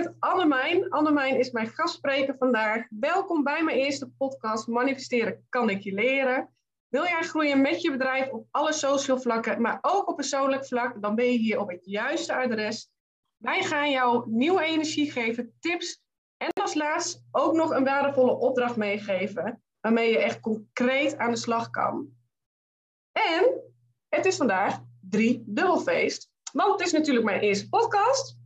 met Annemijn. Annemijn is mijn gastspreker vandaag. Welkom bij mijn eerste podcast Manifesteren kan ik je leren. Wil jij groeien met je bedrijf op alle social vlakken, maar ook op persoonlijk vlak, dan ben je hier op het juiste adres. Wij gaan jou nieuwe energie geven, tips en als laatst ook nog een waardevolle opdracht meegeven, waarmee je echt concreet aan de slag kan. En het is vandaag drie dubbelfeest, want het is natuurlijk mijn eerste podcast.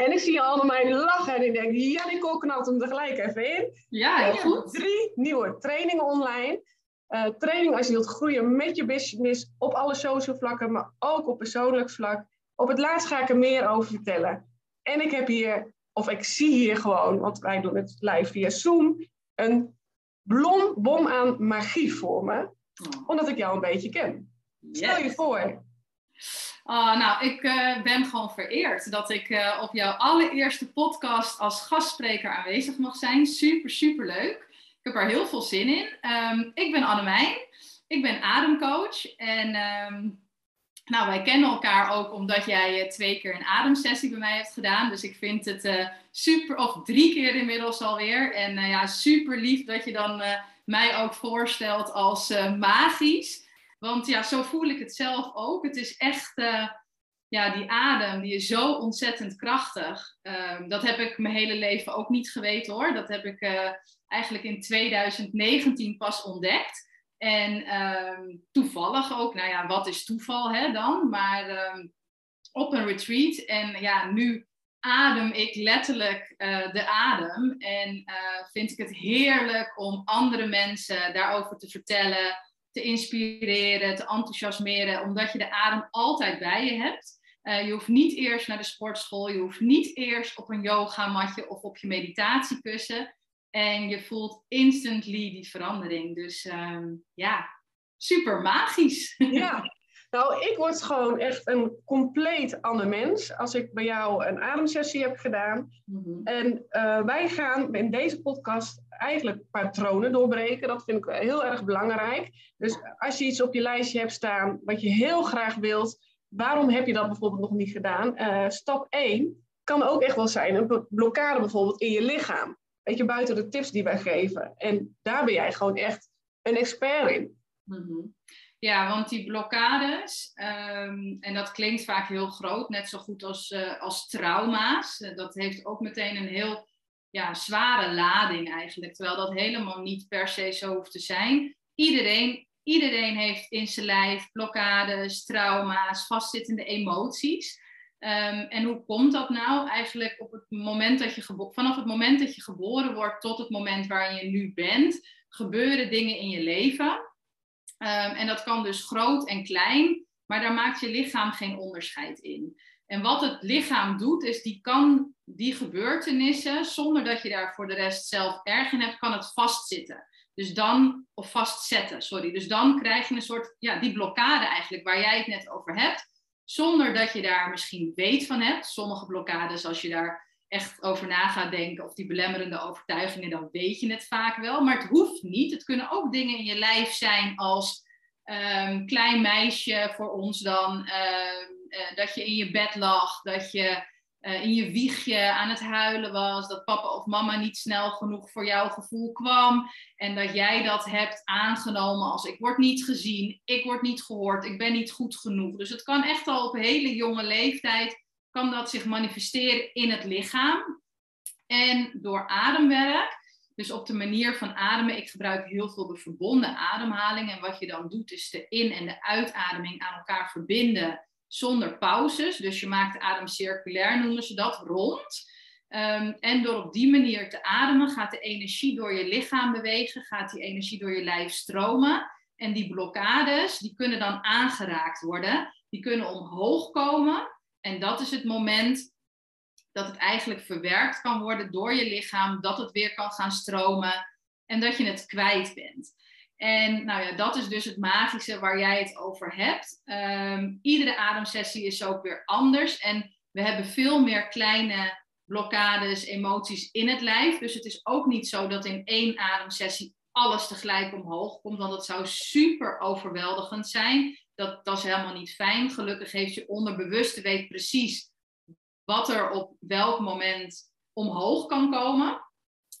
En ik zie allemaal mijn lachen en ik denk, ja, die knalt hem tegelijk even in. Ja, heel goed. Drie nieuwe trainingen online. Uh, training als je wilt groeien met je business op alle social vlakken, maar ook op persoonlijk vlak. Op het laatst ga ik er meer over vertellen. En ik heb hier, of ik zie hier gewoon, want wij doen het live via Zoom, een blombom aan magie voor me. Oh. Omdat ik jou een beetje ken. Stel je voor. Uh, nou, ik uh, ben gewoon vereerd dat ik uh, op jouw allereerste podcast als gastspreker aanwezig mag zijn. Super, super leuk. Ik heb er heel veel zin in. Um, ik ben Annemijn. Ik ben ademcoach. En um, nou, wij kennen elkaar ook omdat jij twee keer een ademsessie bij mij hebt gedaan. Dus ik vind het super, of drie keer inmiddels alweer. En ja, super lief dat je dan mij ook voorstelt als magisch. Want ja, zo voel ik het zelf ook. Het is echt, uh, ja, die adem, die is zo ontzettend krachtig. Um, dat heb ik mijn hele leven ook niet geweten hoor. Dat heb ik uh, eigenlijk in 2019 pas ontdekt. En um, toevallig ook, nou ja, wat is toeval hè, dan? Maar um, op een retreat. En ja, nu adem ik letterlijk uh, de adem. En vind ik het heerlijk om andere mensen daarover te vertellen te inspireren, te enthousiasmeren, omdat je de adem altijd bij je hebt. Uh, je hoeft niet eerst naar de sportschool, je hoeft niet eerst op een yogamatje of op je meditatiekussen. En je voelt instantly die verandering. Dus um, ja, super magisch. Ja, nou, ik word gewoon echt een compleet ander mens als ik bij jou een ademsessie heb gedaan. Mm -hmm. En uh, wij gaan in deze podcast eigenlijk patronen doorbreken. Dat vind ik heel erg belangrijk. Dus als je iets op je lijstje hebt staan wat je heel graag wilt, waarom heb je dat bijvoorbeeld nog niet gedaan? Uh, stap 1 kan ook echt wel zijn een blokkade bijvoorbeeld in je lichaam. Weet je, buiten de tips die wij geven. En daar ben jij gewoon echt een expert in. Mm -hmm. Ja, want die blokkades, um, en dat klinkt vaak heel groot, net zo goed als, uh, als trauma's. dat heeft ook meteen een heel ja, zware lading eigenlijk. Terwijl dat helemaal niet per se zo hoeft te zijn. Iedereen, iedereen heeft in zijn lijf blokkades, trauma's, vastzittende emoties. Um, en hoe komt dat nou? Eigenlijk op het moment dat je vanaf het moment dat je geboren wordt tot het moment waar je nu bent, gebeuren dingen in je leven. Um, en dat kan dus groot en klein, maar daar maakt je lichaam geen onderscheid in. En wat het lichaam doet, is die kan die gebeurtenissen, zonder dat je daar voor de rest zelf erg in hebt, kan het vastzitten. Dus dan, of vastzetten, sorry. Dus dan krijg je een soort, ja, die blokkade eigenlijk, waar jij het net over hebt, zonder dat je daar misschien weet van hebt. Sommige blokkades, als je daar echt over na gaat denken, of die belemmerende overtuigingen, dan weet je het vaak wel. Maar het hoeft niet. Het kunnen ook dingen in je lijf zijn als um, klein meisje voor ons dan, um, uh, dat je in je bed lag, dat je uh, in je wiegje aan het huilen was, dat papa of mama niet snel genoeg voor jouw gevoel kwam en dat jij dat hebt aangenomen als ik word niet gezien, ik word niet gehoord, ik ben niet goed genoeg. Dus het kan echt al op hele jonge leeftijd kan dat zich manifesteren in het lichaam en door ademwerk. Dus op de manier van ademen, ik gebruik heel veel de verbonden ademhaling. En wat je dan doet, is de in- en de uitademing aan elkaar verbinden zonder pauzes. Dus je maakt de adem circulair, noemen ze dat, rond. Um, en door op die manier te ademen, gaat de energie door je lichaam bewegen, gaat die energie door je lijf stromen. En die blokkades, die kunnen dan aangeraakt worden, die kunnen omhoog komen. En dat is het moment dat het eigenlijk verwerkt kan worden door je lichaam, dat het weer kan gaan stromen en dat je het kwijt bent. En nou ja, dat is dus het magische waar jij het over hebt. Um, iedere ademsessie is ook weer anders. En we hebben veel meer kleine blokkades, emoties in het lijf. Dus het is ook niet zo dat in één ademsessie alles tegelijk omhoog komt. Want dat zou super overweldigend zijn. Dat, dat is helemaal niet fijn. Gelukkig heeft je onderbewuste weet precies wat er op welk moment omhoog kan komen.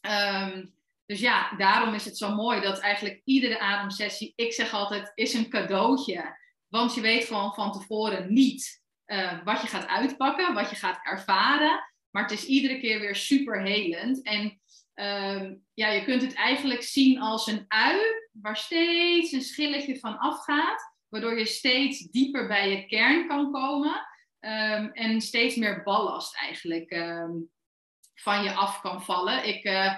Ehm, dus ja, daarom is het zo mooi dat eigenlijk iedere ademsessie, ik zeg altijd, is een cadeautje. Want je weet gewoon van tevoren niet uh, wat je gaat uitpakken, wat je gaat ervaren. Maar het is iedere keer weer super helend. En Ehm, ja, je kunt het eigenlijk zien als een ui waar steeds een schilletje van afgaat, waardoor je steeds dieper bij je kern kan komen ehm, en steeds meer ballast eigenlijk ehm, van je af kan vallen. Ik, uh,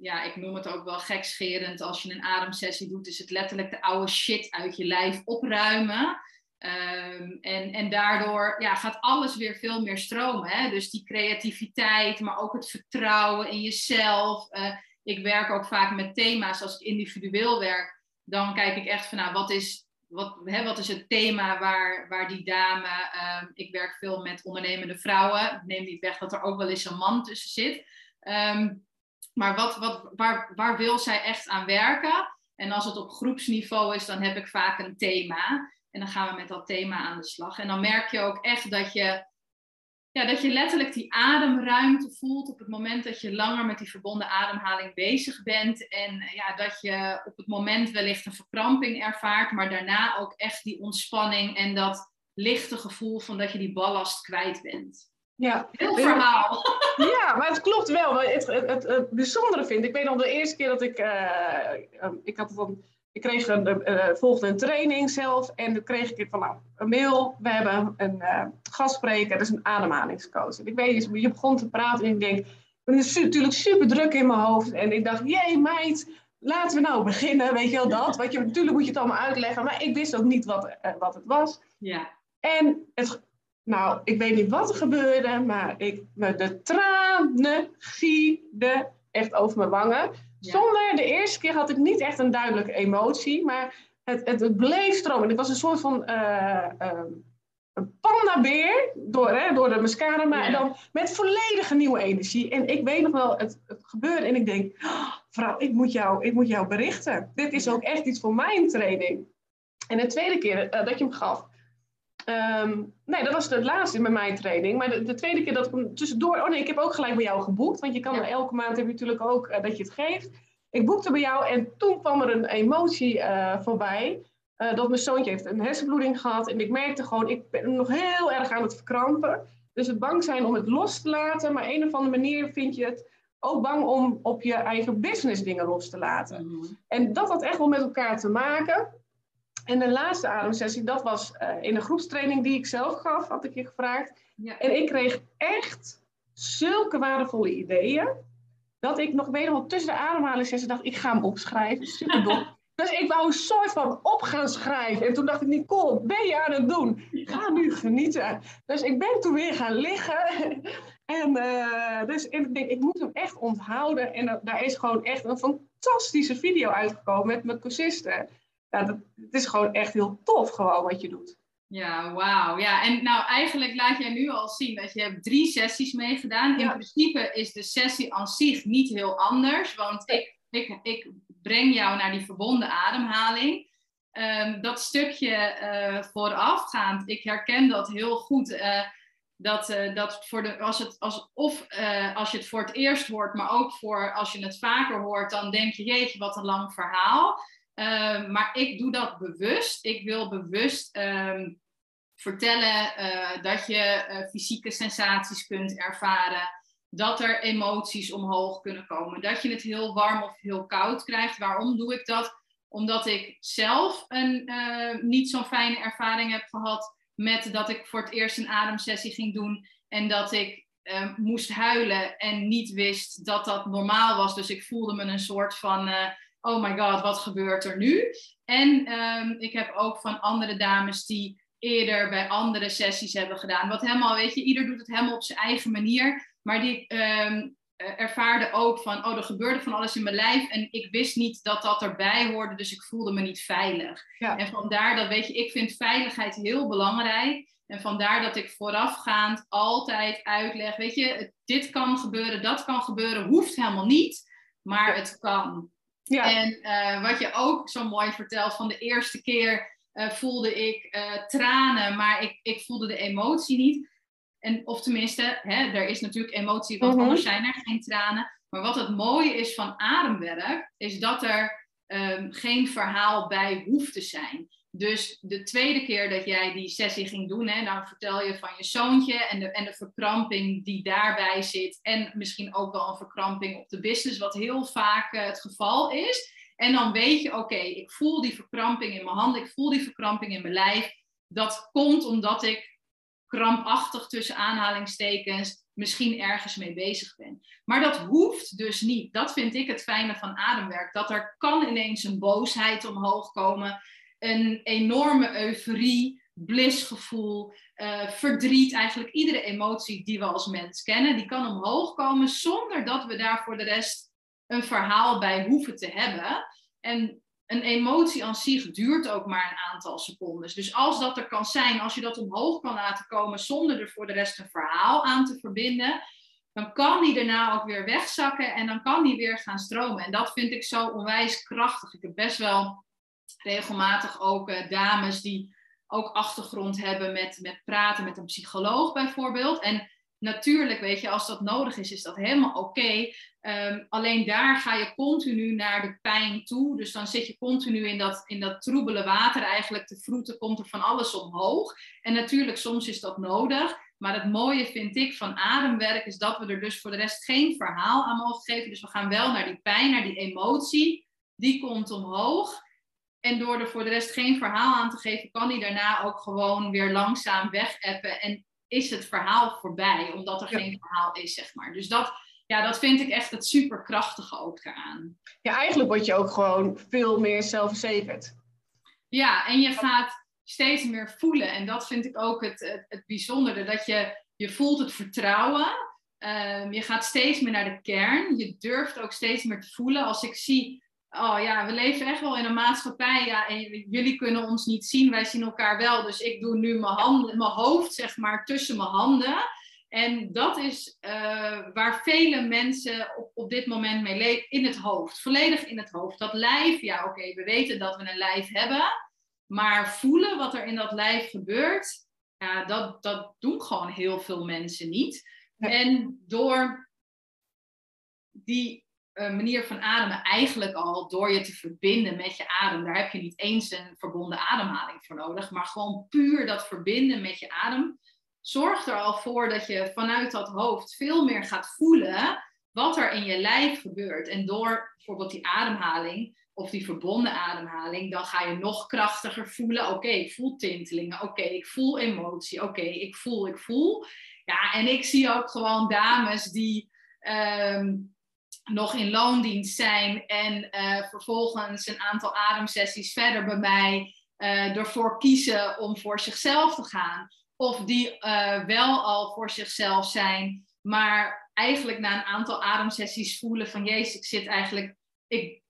ja, ik noem het ook wel gekscherend. Als je een ademsessie doet, is het letterlijk de oude shit uit je lijf opruimen. Ehm, en, en daardoor ja, gaat alles weer veel meer stromen. Hè? Dus die creativiteit, maar ook het vertrouwen in jezelf. Uh, ik werk ook vaak met thema's als ik individueel werk. Dan kijk ik echt van, nou, wat is, wat, hè, wat is het thema waar, waar die dame... Uh, ik werk veel met ondernemende vrouwen. neem niet weg dat er ook wel eens een man tussen zit. Um, maar wat, wat, waar, waar wil zij echt aan werken? En als het op groepsniveau is, dan heb ik vaak een thema. En dan gaan we met dat thema aan de slag. En dan merk je ook echt dat je, ja, dat je letterlijk die ademruimte voelt op het moment dat je langer met die verbonden ademhaling bezig bent. En ja, dat je op het moment wellicht een verkramping ervaart, maar daarna ook echt die ontspanning en dat lichte gevoel van dat je die ballast kwijt bent. Ja. Heel verhaal. Ja, maar het klopt wel. Het, het, het, bijzondere vind ik, weet nog de eerste keer dat ik, uh, ik had van ik kreeg een, uh, volgde een training zelf en toen kreeg ik van nou, een mail. We hebben een uh, gastspreker, dat is een ademhalingscoach. En ik weet je begon te praten en ik denk, het is natuurlijk super druk in mijn hoofd. En ik dacht, jee meid, laten we nou beginnen, weet je wel dat. Want je, natuurlijk moet je het allemaal uitleggen, maar ik wist ook niet wat, uh, wat het was. Ja. En het, nou, ik weet niet wat er gebeurde, maar ik, de tranen gieden echt over mijn wangen. Zonder, de eerste keer had ik niet echt een duidelijke emotie, maar het, het, het bleef stromen. Het was een soort van uh, uh, een pandabeer door, hè, door de mascara, maar dan met volledige nieuwe energie. En ik weet nog wel, het, het gebeurde en ik denk, oh, vrouw, ik moet, jou, ik moet jou berichten. Dit is ook echt iets voor mijn training. En de tweede keer uh, dat je hem gaf, Um, nee, dat was het laatste met mijn training. Maar de, de, tweede keer dat ik tussendoor... Oh nee, ik heb ook gelijk bij jou geboekt. Want je kan elke maand heb je natuurlijk ook uh, dat je het geeft. Ik boekte bij jou en toen kwam er een emotie uh, voorbij. Uh, dat mijn zoontje heeft een hersenbloeding gehad. En ik merkte gewoon, ik ben nog heel erg aan het verkrampen. Dus het bang zijn om het los te laten. Maar een of andere manier vind je het ook bang om op je eigen business dingen los te laten. Mm -hmm. En dat had echt wel met elkaar te maken. En de laatste ademsessie, dat was uh, in een groepstraining die ik zelf gaf, had ik je gevraagd. Ja. En ik kreeg echt zulke waardevolle ideeën, dat ik nog wederom tussen de ademhalingssessie dacht, ik ga hem opschrijven. Super dom. dus ik wou een soort van op gaan schrijven. En toen dacht ik, Nicole, ben je aan het doen? Ga nu genieten. Dus ik ben toen weer gaan liggen. en uh, dus ik denk, ik moet hem echt onthouden. En uh, daar is gewoon echt een fantastische video uitgekomen met mijn cursisten ja, dat, het is gewoon echt heel tof gewoon wat je doet. Ja, wauw. Ja, en nou eigenlijk laat jij nu al zien dat je hebt drie sessies meegedaan. In principe is de sessie aan zich niet heel anders, want ik, ik, ik breng jou naar die verbonden ademhaling. Um, dat stukje uh, voorafgaand, ik herken dat heel goed. Uh, dat, uh, dat voor de, als, het, als, of als je het voor het eerst hoort, maar ook voor als je het vaker hoort, dan denk je, jeetje, wat een lang verhaal. Uh, maar ik doe dat bewust. Ik wil bewust um, vertellen uh, dat je uh, fysieke sensaties kunt ervaren. Dat er emoties omhoog kunnen komen. Dat je het heel warm of heel koud krijgt. Waarom doe ik dat? Omdat ik zelf een niet zo'n fijne ervaring heb gehad met dat ik voor het eerst een ademsessie ging doen. En dat ik ehm, moest huilen en niet wist dat dat normaal was. Dus ik voelde me een soort van oh my god, wat gebeurt er nu? En um, ik heb ook van andere dames die eerder bij andere sessies hebben gedaan. Wat helemaal, weet je, ieder doet het helemaal op zijn eigen manier. Maar die um, ervaarde ook van, oh, er gebeurde van alles in mijn lijf. En ik wist niet dat dat erbij hoorde, dus ik voelde me niet veilig. Ja. En vandaar dat, weet je, ik vind veiligheid heel belangrijk. En vandaar dat ik voorafgaand altijd uitleg, weet je, dit kan gebeuren, dat kan gebeuren, hoeft helemaal niet, maar het kan. Ja. En uh, wat je ook zo mooi vertelt, van de eerste keer uh, voelde ik uh, tranen, maar ik, ik voelde de emotie niet. En, of tenminste, hè, er is natuurlijk emotie, want mhm. anders zijn er geen tranen. Maar wat het mooie is van ademwerk, is dat er ehm, geen verhaal bij hoeft te zijn. Dus de tweede keer dat jij die sessie ging doen, hè, dan vertel je van je zoontje en de, en de verkramping die daarbij zit. En misschien ook wel een verkramping op de business, wat heel vaak eh, het geval is. En dan weet je, oké, ik voel die verkramping in mijn handen, ik voel die verkramping in mijn lijf. Dat komt omdat ik krampachtig tussen aanhalingstekens misschien ergens mee bezig ben. Maar dat hoeft dus niet. Dat vind ik het fijne van ademwerk. Dat er kan ineens een boosheid omhoog komen, een enorme euforie, blissgevoel, uh, verdriet, eigenlijk iedere emotie die we als mens kennen, die kan omhoog komen zonder dat we daar voor de rest een verhaal bij hoeven te hebben. En een emotie aan zich duurt ook maar een aantal seconden. Dus als dat er kan zijn, als je dat omhoog kan laten komen zonder er voor de rest een verhaal aan te verbinden, dan kan die daarna ook weer wegzakken en dan kan die weer gaan stromen. En dat vind ik zo onwijs krachtig. Ik heb best wel regelmatig ook uh, dames die ook achtergrond hebben met, met praten met een psycholoog bijvoorbeeld. En natuurlijk, weet je, als dat nodig is, is dat helemaal oké. Ehm, alleen daar ga je continu naar de pijn toe. Dus dan zit je continu in dat, in dat troebele water eigenlijk te vroeten, komt er van alles omhoog. En natuurlijk, soms is dat nodig. Maar het mooie vind ik van ademwerk is dat we er dus voor de rest geen verhaal aan mogen geven. Dus we gaan wel naar die pijn, naar die emotie. Die komt omhoog. En door er voor de rest geen verhaal aan te geven, kan die daarna ook gewoon weer langzaam wegappen. En is het verhaal voorbij, omdat er geen verhaal is, zeg maar. Dus dat, ja, dat vind ik echt het superkrachtige ook eraan. Ja, eigenlijk word je ook gewoon veel meer zelfverzekerd. Ja, en je gaat steeds meer voelen. En dat vind ik ook het, het, het bijzondere, dat je, je voelt het vertrouwen. Um, je gaat steeds meer naar de kern. Je durft ook steeds meer te voelen. Als ik zie oh ja, we leven echt wel in een maatschappij. Ja, en jullie kunnen ons niet zien, wij zien elkaar wel. Dus ik doe nu mijn, handen, mijn hoofd, zeg maar, tussen mijn handen. En dat is uh, waar vele mensen op, op dit moment mee leven, in het hoofd. Volledig in het hoofd. Dat lijf, ja oké, we weten dat we een lijf hebben. Maar voelen wat er in dat lijf gebeurt, ja, dat, dat doen gewoon heel veel mensen niet. En door die manier van ademen eigenlijk al door je te verbinden met je adem. Daar heb je niet eens een verbonden ademhaling voor nodig, maar gewoon puur dat verbinden met je adem zorgt er al voor dat je vanuit dat hoofd veel meer gaat voelen wat er in je lijf gebeurt. En door bijvoorbeeld die ademhaling of die verbonden ademhaling, dan ga je nog krachtiger voelen. Oké, ik voel tintelingen. Oké, ik voel emotie. Oké, ik voel, ik voel. Ja, en ik zie ook gewoon dames die ehm, nog in loondienst zijn en uh, vervolgens een aantal ademsessies verder bij mij uh, ervoor kiezen om voor zichzelf te gaan. Of die uh, wel al voor zichzelf zijn, maar eigenlijk na een aantal ademsessies voelen van jezus, ik zit eigenlijk, ik,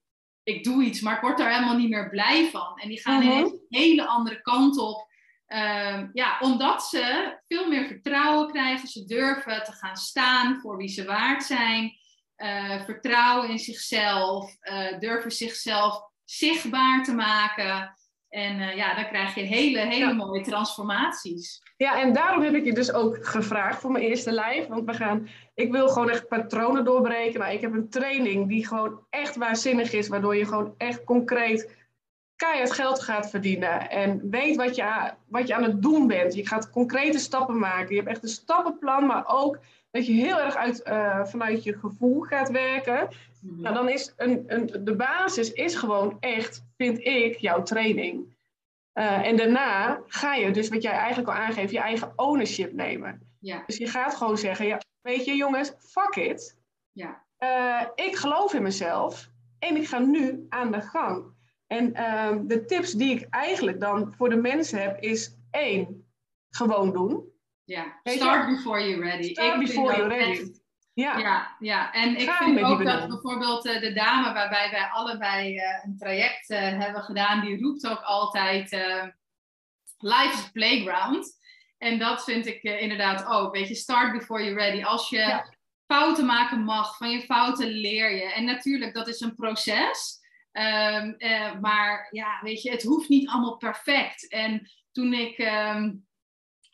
ik doe iets, maar ik word daar helemaal niet meer blij van. En die gaan uh -huh. een hele andere kant op. Ehm, ja, omdat ze veel meer vertrouwen krijgen, ze durven te gaan staan voor wie ze waard zijn. Uh, vertrouwen in zichzelf, uh, durven zichzelf zichtbaar te maken. En uh, ja, dan krijg je hele, hele mooie transformaties. Ja, en daarom heb ik je dus ook gevraagd voor mijn eerste live. Want we gaan, ik wil gewoon echt patronen doorbreken. Nou, ik heb een training die gewoon echt waanzinnig is, waardoor je gewoon echt concreet keihard geld gaat verdienen. En weet wat je, wat je aan het doen bent. Je gaat concrete stappen maken. Je hebt echt een stappenplan, maar ook dat je heel erg uit, uh, vanuit je gevoel gaat werken. Mm Nou, dan is een, een, de basis is gewoon echt, vind ik, jouw training. Uh, en daarna ga je dus, wat jij eigenlijk al aangeeft, je eigen ownership nemen. Ja. Dus je gaat gewoon zeggen, ja, weet je jongens, fuck it. Ja. Uh, ik geloof in mezelf en ik ga nu aan de gang. En ehm, de tips die ik eigenlijk dan voor de mensen heb, is één, gewoon doen. Ja, start before you're ready. Start ik before you're ready. Ja. ja, ja, en ik vind ook dat bijvoorbeeld uh, de dame waarbij wij allebei uh, een traject uh, hebben gedaan, die roept ook altijd life is playground. En dat vind ik inderdaad ook. Weet je, start before you're ready. Als je ja. fouten maken mag, van je fouten leer je. En natuurlijk, dat is een proces. Um, maar ja, weet je, het hoeft niet allemaal perfect. En toen ik um,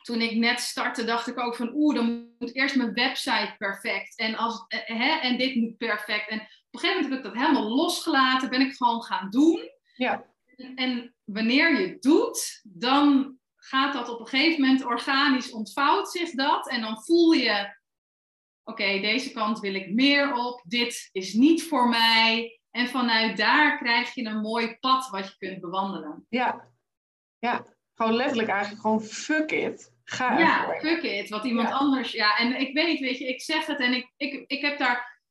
toen ik net startte, dacht ik ook van oeh, dan moet eerst mijn website perfect. En, als, eh, hè, en dit moet perfect. En op een gegeven moment heb ik dat helemaal losgelaten, ben ik gewoon gaan doen. Ja. En, wanneer je het doet, dan gaat dat op een gegeven moment organisch ontvouwt zich dat. En dan voel je, oké, deze kant wil ik meer op. Dit is niet voor mij. En vanuit daar krijg je een mooi pad wat je kunt bewandelen. Ja, ja. gewoon letterlijk eigenlijk gewoon fuck it. Ga Ja, ervoor. fuck it. Wat iemand Ja. anders. Ja, en ik weet, weet je, ik zeg het en ik, ik, ik heb daar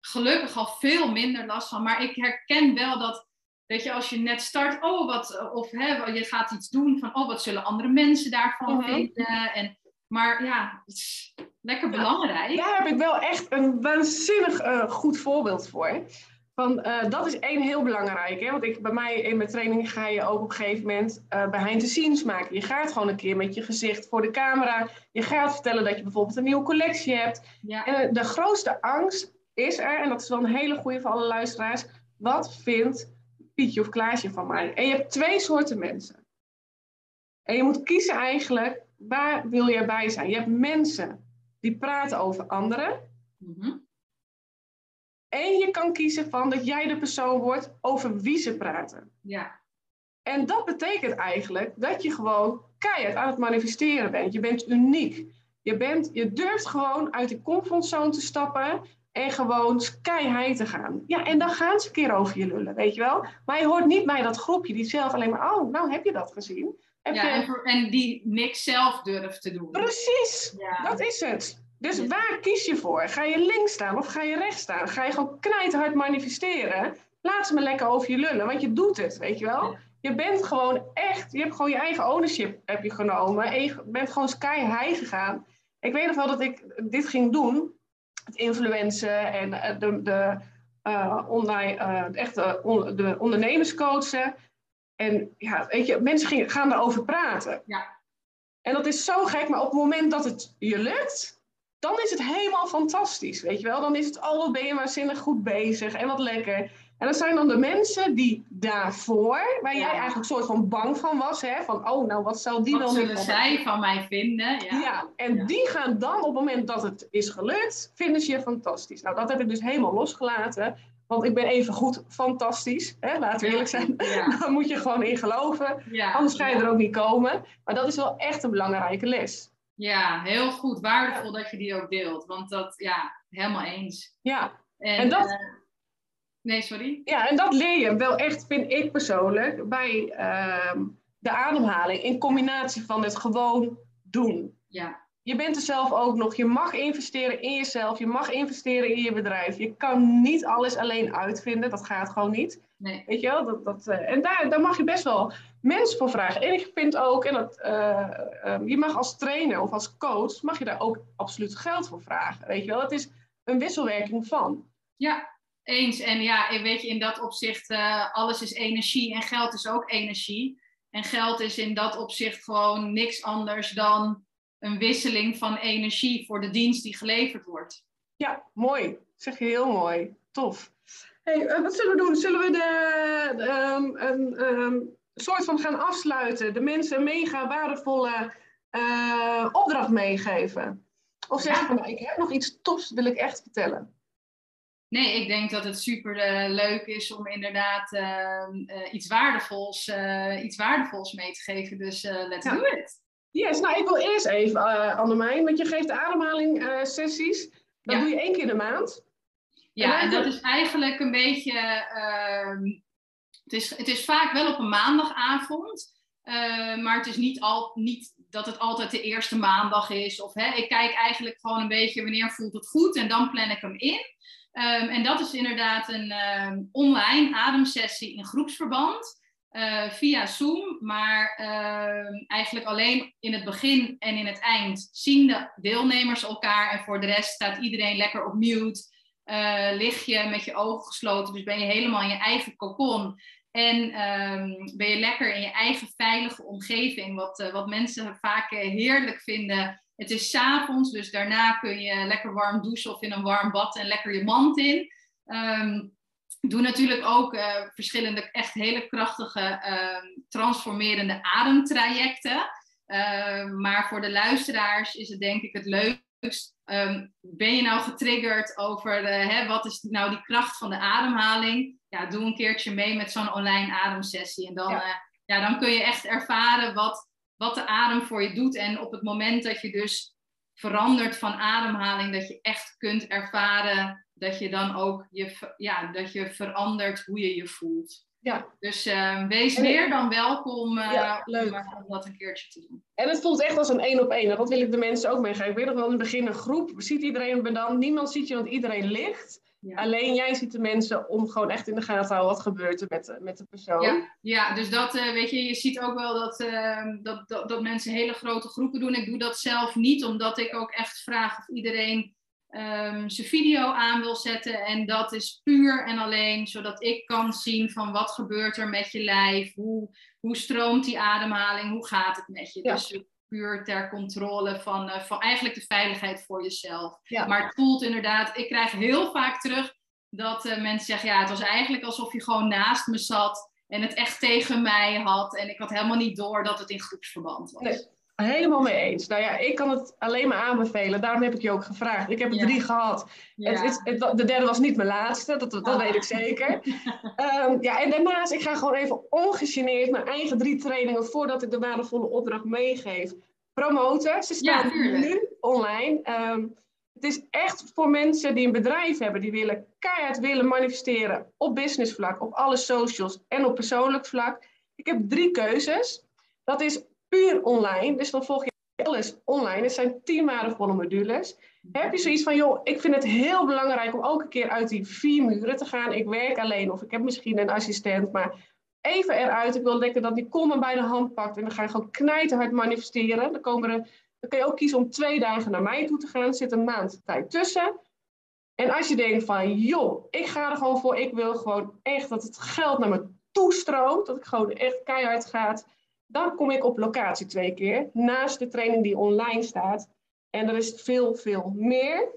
gelukkig al veel minder last van. Maar ik herken wel dat, weet je, als je net start, oh wat, of hè, je gaat iets doen van, oh wat zullen andere mensen daarvan Mhm. vinden. En, maar ja, het is lekker belangrijk. Daar heb ik wel echt een waanzinnig eh, goed voorbeeld voor. Van, eh, dat is één heel belangrijk. Hè? Want ik, bij mij in mijn training ga je ook op een gegeven moment eh behind the scenes maken. Je gaat gewoon een keer met je gezicht voor de camera. Je gaat vertellen dat je bijvoorbeeld een nieuwe collectie hebt. Ja, En eh, de grootste angst is er, en dat is wel een hele goede voor alle luisteraars. Wat vindt Pietje of Klaasje van mij? En je hebt twee soorten mensen. En je moet kiezen eigenlijk, waar wil jij bij zijn? Je hebt mensen die praten over anderen. Mhm. En je kan kiezen van dat jij de persoon wordt over wie ze praten. ja. En dat betekent eigenlijk dat je gewoon keihard aan het manifesteren bent. Je bent uniek. Je, bent, je durft gewoon uit de comfortzone te stappen en gewoon high te gaan. Ja, en dan gaan ze een keer over je lullen, weet je wel. Maar je hoort niet bij dat groepje die zelf alleen maar, oh, nou heb je dat gezien? Heb ja je... en die niks zelf durft te doen. Precies, Ja. dat is het. Dus Ja. waar kies je voor? Ga je links staan of ga je rechts staan? Ga je gewoon knijthard manifesteren? Laat ze me lekker over je lullen, want je doet het, weet je wel? Ja. Je bent gewoon echt, je hebt gewoon je eigen ownership heb je genomen. En je bent gewoon sky high gegaan. Ik weet nog wel dat ik dit ging doen. Het influencen en eh, de, de, eh, online, eh, echte on- de ondernemerscoachen. En ja, weet je, mensen gingen, gaan erover praten. Ja. En dat is zo gek, maar op het moment dat het je lukt, dan is het helemaal fantastisch, weet je wel. Dan is het, oh, wat ben je waanzinnig goed bezig en wat lekker. En dat zijn dan de mensen die daarvoor, waar jij eigenlijk soort van bang van was, hè, van, oh, nou, wat zal die Wat wel zullen niet zij van mij vinden? Ja. ja. en Ja. die gaan dan op het moment dat het is gelukt, vinden ze je fantastisch. Nou, dat heb ik dus helemaal losgelaten. Want ik ben even goed fantastisch. Hè? Laten we eerlijk zijn. Ja. Daar moet je gewoon in geloven. Ja. Anders ga je ja. er ook niet komen. Maar dat is wel echt een belangrijke les. Ja, heel goed. Waardevol dat je die ook deelt. Want dat, ja, helemaal eens. Ja, En, En dat- eh, nee, sorry. ja en dat leer je wel echt, vind ik persoonlijk, bij ehm, de ademhaling. In combinatie van het gewoon doen. Ja, Je bent er zelf ook nog. Je mag investeren in jezelf. Je mag investeren in je bedrijf. Je kan niet alles alleen uitvinden. Dat gaat gewoon niet. nee. Weet je wel? Dat, dat, eh, en daar, daar mag je best wel mensen voor vragen. En ik vind ook, en dat, eh, eh, je mag als trainer of als coach, mag je daar ook absoluut geld voor vragen. Weet je wel? Het is een wisselwerking van. Ja, eens. En ja, weet je, in dat opzicht, eh, alles is energie en geld is ook energie. En geld is in dat opzicht gewoon niks anders dan een wisseling van energie voor de dienst die geleverd wordt. Ja, mooi. Zeg je heel mooi. Tof. Hey, eh, wat zullen we doen? Zullen we de, de, ehm, een ehm, soort van gaan afsluiten? De mensen een mega waardevolle eh, opdracht meegeven? Of zeg je van, nou, ik heb nog iets tofs, wil ik echt vertellen. Nee, ik denk dat het super eh, leuk is om inderdaad eh, eh, iets, waardevols, eh, iets waardevols mee te geven. Dus eh, let's Ja. do it. Yes, nou ik wil eerst even, uh, Annemijn, want je geeft de ademhaling eh, sessies. Dat Ja. doe je één keer in de maand. Ja, En en dat is eigenlijk een beetje. ehm, het, is, het is vaak wel op een maandagavond. eh, maar het is niet, al, niet dat het altijd de eerste maandag is. Of, hè, ik kijk eigenlijk gewoon een beetje wanneer voelt het goed en dan plan ik hem in. Ehm, en dat is inderdaad een ehm, online ademsessie in groepsverband. Eh, via Zoom, maar ehm, eigenlijk alleen in het begin en in het eind zien de deelnemers elkaar. En voor de rest staat iedereen lekker op mute. Eh, lig je met je ogen gesloten, dus ben je helemaal in je eigen cocon. En ehm, ben je lekker in je eigen veilige omgeving, wat, eh, wat mensen vaak heerlijk vinden. Het is avonds, dus daarna kun je lekker warm douchen of in een warm bad en lekker je mand in. Ehm, doe natuurlijk ook eh, verschillende echt hele krachtige ehm, transformerende ademtrajecten. maar voor de luisteraars is het denk ik het leukst. Ehm, ben je nou getriggerd over hè, wat is nou die kracht van de ademhaling? Ja, doe een keertje mee met zo'n online ademsessie. En dan, ja. ja. dan kun je echt ervaren wat, wat de adem voor je doet. En op het moment dat je dus verandert van ademhaling, dat je echt kunt ervaren dat je dan ook je, ja, dat je verandert hoe je je voelt. Ja. Dus uh, wees meer dan welkom uh, ja, om, dat een keertje te doen. En het voelt echt als een één op één. Dat wil ik de mensen ook meegeven. Ik weet nog wel in het begin een groep. Ziet iedereen dan? Niemand ziet je, want iedereen ligt. Alleen jij ziet de mensen om gewoon echt in de gaten te houden wat gebeurt er met de, met de persoon. Ja, ja dus dat, uh, weet je, je ziet ook wel dat, uh, dat, dat, dat, mensen hele grote groepen doen. Ik doe dat zelf niet, omdat ik ook echt vraag of iedereen um, zijn video aan wil zetten. En dat is puur en alleen zodat ik kan zien van wat gebeurt er met je lijf, hoe, hoe stroomt die ademhaling, hoe gaat het met je. Dus puur ter controle van, uh, van eigenlijk de veiligheid voor jezelf. Maar het voelt inderdaad, ik krijg heel vaak terug dat uh, mensen zeggen, ja, het was eigenlijk alsof je gewoon naast me zat en het echt tegen mij had. En ik had helemaal niet door dat het in groepsverband was. Nee. Helemaal mee eens. Nou ja, ik kan het alleen maar aanbevelen. Daarom heb ik je ook gevraagd. Ik heb er drie gehad. Het, het, de derde was niet mijn laatste, dat, dat weet ik zeker. um, ja, en daarnaast, ik ga gewoon even ongegeneerd mijn eigen drie trainingen voordat ik de waardevolle opdracht meegeef, promoten. Ze staan nu online. Ehm, het is echt voor mensen die een bedrijf hebben, die willen keihard willen manifesteren op businessvlak, op alle socials en op persoonlijk vlak. Ik heb drie keuzes. Dat is puur online. Dus dan volg je alles online. Het zijn tien waardevolle modules. Heb je zoiets van, joh, ik vind het heel belangrijk om elke keer uit die vier muren te gaan. Ik werk alleen of ik heb misschien een assistent, maar even eruit. Ik wil lekker dat die kom bij de hand pakt en dan ga je gewoon knijterhard manifesteren. Dan, komen er, dan kun je ook kiezen om twee dagen naar mij toe te gaan. Er zit een maand tijd tussen. En als je denkt van, joh, ik ga er gewoon voor. Ik wil gewoon echt dat het geld naar me toestroomt. Dat ik gewoon echt keihard gaat dan kom ik op locatie twee keer, naast de training die online staat. En er is veel, veel meer.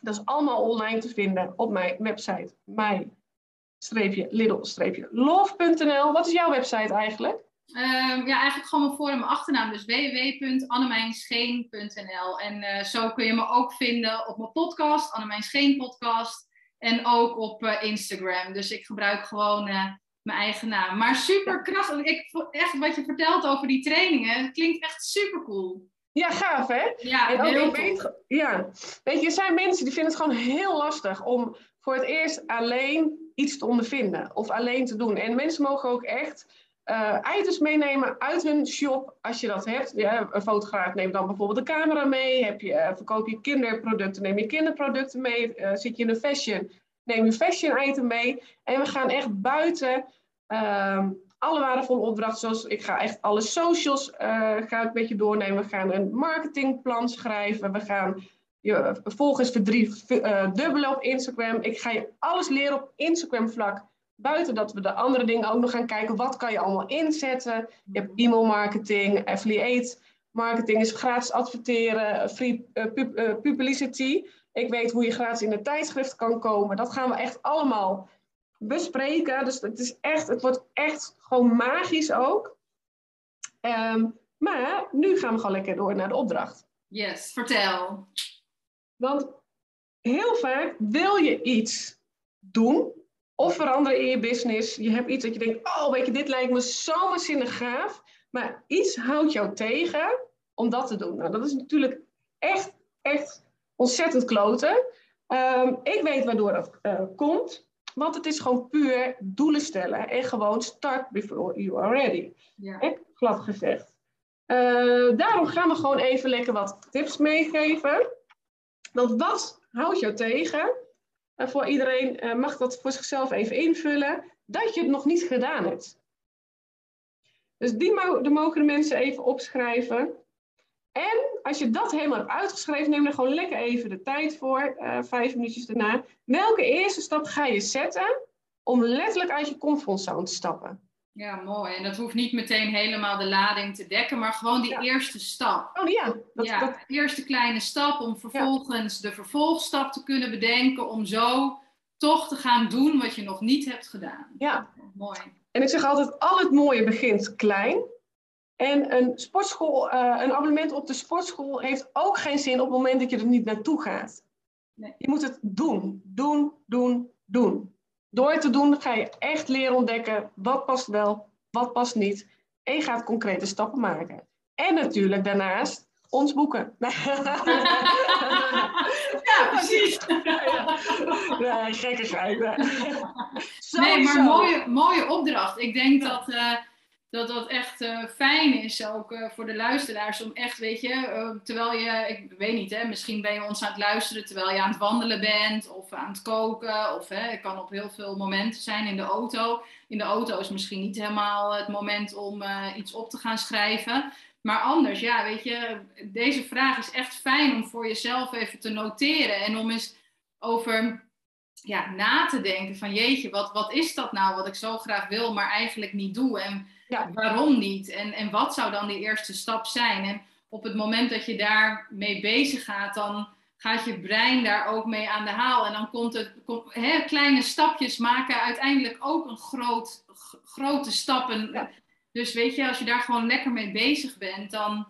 Dat is allemaal online te vinden op mijn website, mij-little-love.nl. Wat is jouw website eigenlijk? Ehm, ja, eigenlijk gewoon mijn voor- en mijn achternaam. Dus www.annemijnscheen.nl. En uh, zo kun je me ook vinden op mijn podcast, Annemijn Scheen podcast. En ook op uh, Instagram. Dus ik gebruik gewoon uh, mijn eigen naam. Maar super krachtig. Ik, echt wat je vertelt over die trainingen, klinkt echt super cool. Ja, gaaf hè? Ja, en ook, weet, ja. Weet je, er zijn mensen die vinden het gewoon heel lastig om voor het eerst alleen iets te ondervinden of alleen te doen. En mensen mogen ook echt uh, items meenemen uit hun shop als je dat hebt. Ja, een fotograaf neemt dan bijvoorbeeld de camera mee. Heb je, uh, verkoop je kinderproducten, neem je kinderproducten mee. Uh, zit je in een fashion, neem je fashion item mee. En we gaan echt buiten um, alle waardevolle opdrachten. Zoals ik ga echt alle socials uh, ga ik met je doornemen. We gaan een marketingplan schrijven. We gaan je volgens verdrie uh, dubbelen op Instagram. Ik ga je alles leren op Instagram vlak. Buiten dat we de andere dingen ook nog gaan kijken. Wat kan je allemaal inzetten? Je hebt e-mail marketing, affiliate marketing is gratis adverteren, free publicity. Ik weet hoe je gratis in een tijdschrift kan komen. Dat gaan we echt allemaal bespreken. Dus het, is echt, het wordt echt gewoon magisch ook. Ehm, maar nu gaan we gewoon lekker door naar de opdracht. Yes, vertel. Want heel vaak wil je iets doen of veranderen in je business. Je hebt iets dat je denkt, oh weet je, dit lijkt me zo waanzinnig gaaf. Maar iets houdt jou tegen om dat te doen. Nou, dat is natuurlijk echt, echt ontzettend kloten. Um, ik weet waardoor dat uh, komt. Want het is gewoon puur doelen stellen en gewoon start before you are ready. Ja. glad gezegd. Uh, daarom gaan we gewoon even lekker wat tips meegeven. Want wat houdt jou tegen? Uh, voor iedereen uh, mag dat voor zichzelf even invullen. Dat je het nog niet gedaan hebt. Dus die mo mogen de mensen even opschrijven. En als je dat helemaal hebt uitgeschreven, neem er gewoon lekker even de tijd voor, uh, vijf minuutjes daarna. Welke eerste stap ga je zetten om letterlijk uit je comfortzone te stappen? Ja, mooi. En dat hoeft niet meteen helemaal de lading te dekken, maar gewoon die eerste stap. Oh ja. Dat, ja, dat... eerste kleine stap om vervolgens de vervolgstap te kunnen bedenken om zo toch te gaan doen wat je nog niet hebt gedaan. Ja. Mooi. En ik zeg altijd, al het mooie begint klein. En een, sportschool, uh, een abonnement op de sportschool heeft ook geen zin op het moment dat je er niet naartoe gaat. Nee. Je moet het doen, doen, doen, doen. Door het te doen ga je echt leren ontdekken wat past wel, wat past niet. En je gaat concrete stappen maken. En natuurlijk daarnaast ons boeken. ja, precies. Nee, gekkigheid. Nee, nee maar mooie, mooie opdracht. Ik denk dat, uh, dat dat echt uh, fijn is ook uh, voor de luisteraars om echt, weet je, terwijl je, ik weet niet, hè, misschien ben je ons aan het luisteren terwijl je aan het wandelen bent of aan het koken of hè, het kan op heel veel momenten zijn in de auto. In de auto is misschien niet helemaal het moment om iets op te gaan schrijven. Maar anders, ja, weet je, deze vraag is echt fijn om voor jezelf even te noteren en om eens over ja, na te denken van jeetje, wat, wat is dat nou wat ik zo graag wil, maar eigenlijk niet doe en waarom niet en, en wat zou dan die eerste stap zijn? En op het moment dat je daarmee bezig gaat, dan gaat je brein daar ook mee aan de haal en dan komt het, hè, kleine stapjes maken uiteindelijk ook een groot, grote stappen. Dus weet je, als je daar gewoon lekker mee bezig bent, dan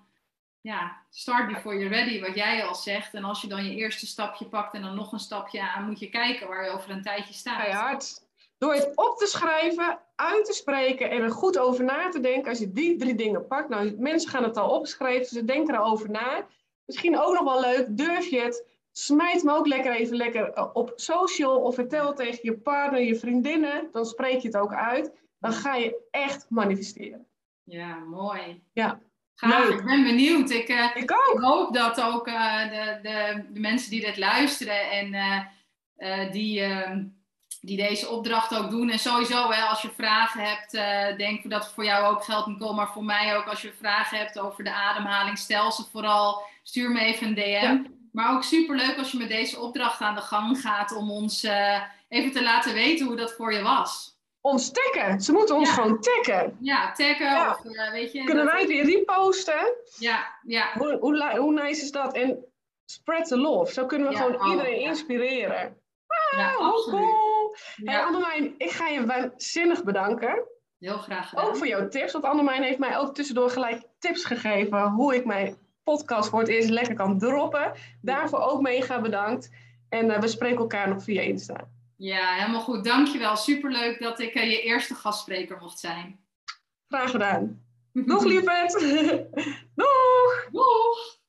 ja, start before you're ready, wat jij al zegt. En als je dan je eerste stapje pakt en dan nog een stapje aan, moet je kijken waar je over een tijdje staat. hard. Door het op te schrijven, uit te spreken en er goed over na te denken. Als je die drie dingen pakt. Nou, mensen gaan het al opschrijven, ze denken erover na. Misschien ook nog wel leuk, durf je het? Smijt me ook lekker even lekker eh, op social of vertel tegen je partner, je vriendinnen. Dan spreek je het ook uit dan ga je echt manifesteren. Ja, mooi. Ja. Gaaf, ik ben benieuwd. Ik, uh, ik, ook. ik hoop dat ook uh, de, de, de, mensen die dit luisteren en uh, die, ehm, die deze opdracht ook doen. En sowieso, hè, als je vragen hebt, denk dat het voor jou ook geldt, Nicole, maar voor mij ook. Als je vragen hebt over de ademhaling, stel ze vooral. Stuur me even een DM. Ja. Maar ook superleuk als je met deze opdracht aan de gang gaat om ons even te laten weten hoe dat voor je was ons taggen. Ze moeten ons gewoon taggen. Ja, taggen. Of, uh, weet je, Kunnen wij het weer reposten? Ja, ja. Hoe, hoe, hoe, nice is dat? En spread the love. Zo kunnen we gewoon oh, iedereen inspireren. Ah, ja, cool. Ja. Hey, Annemijn, ik ga je waanzinnig bedanken. Heel graag gedaan. Ook voor jouw tips. Want Annemijn heeft mij ook tussendoor gelijk tips gegeven hoe ik mijn podcast voor het eerst lekker kan droppen. Daarvoor ook mega bedankt. En uh, we spreken elkaar nog via Insta. Ja, helemaal goed. Dankjewel. Superleuk dat ik uh, je eerste gastspreker mocht zijn. Graag gedaan. Nog lieverd. Doeg. Doeg.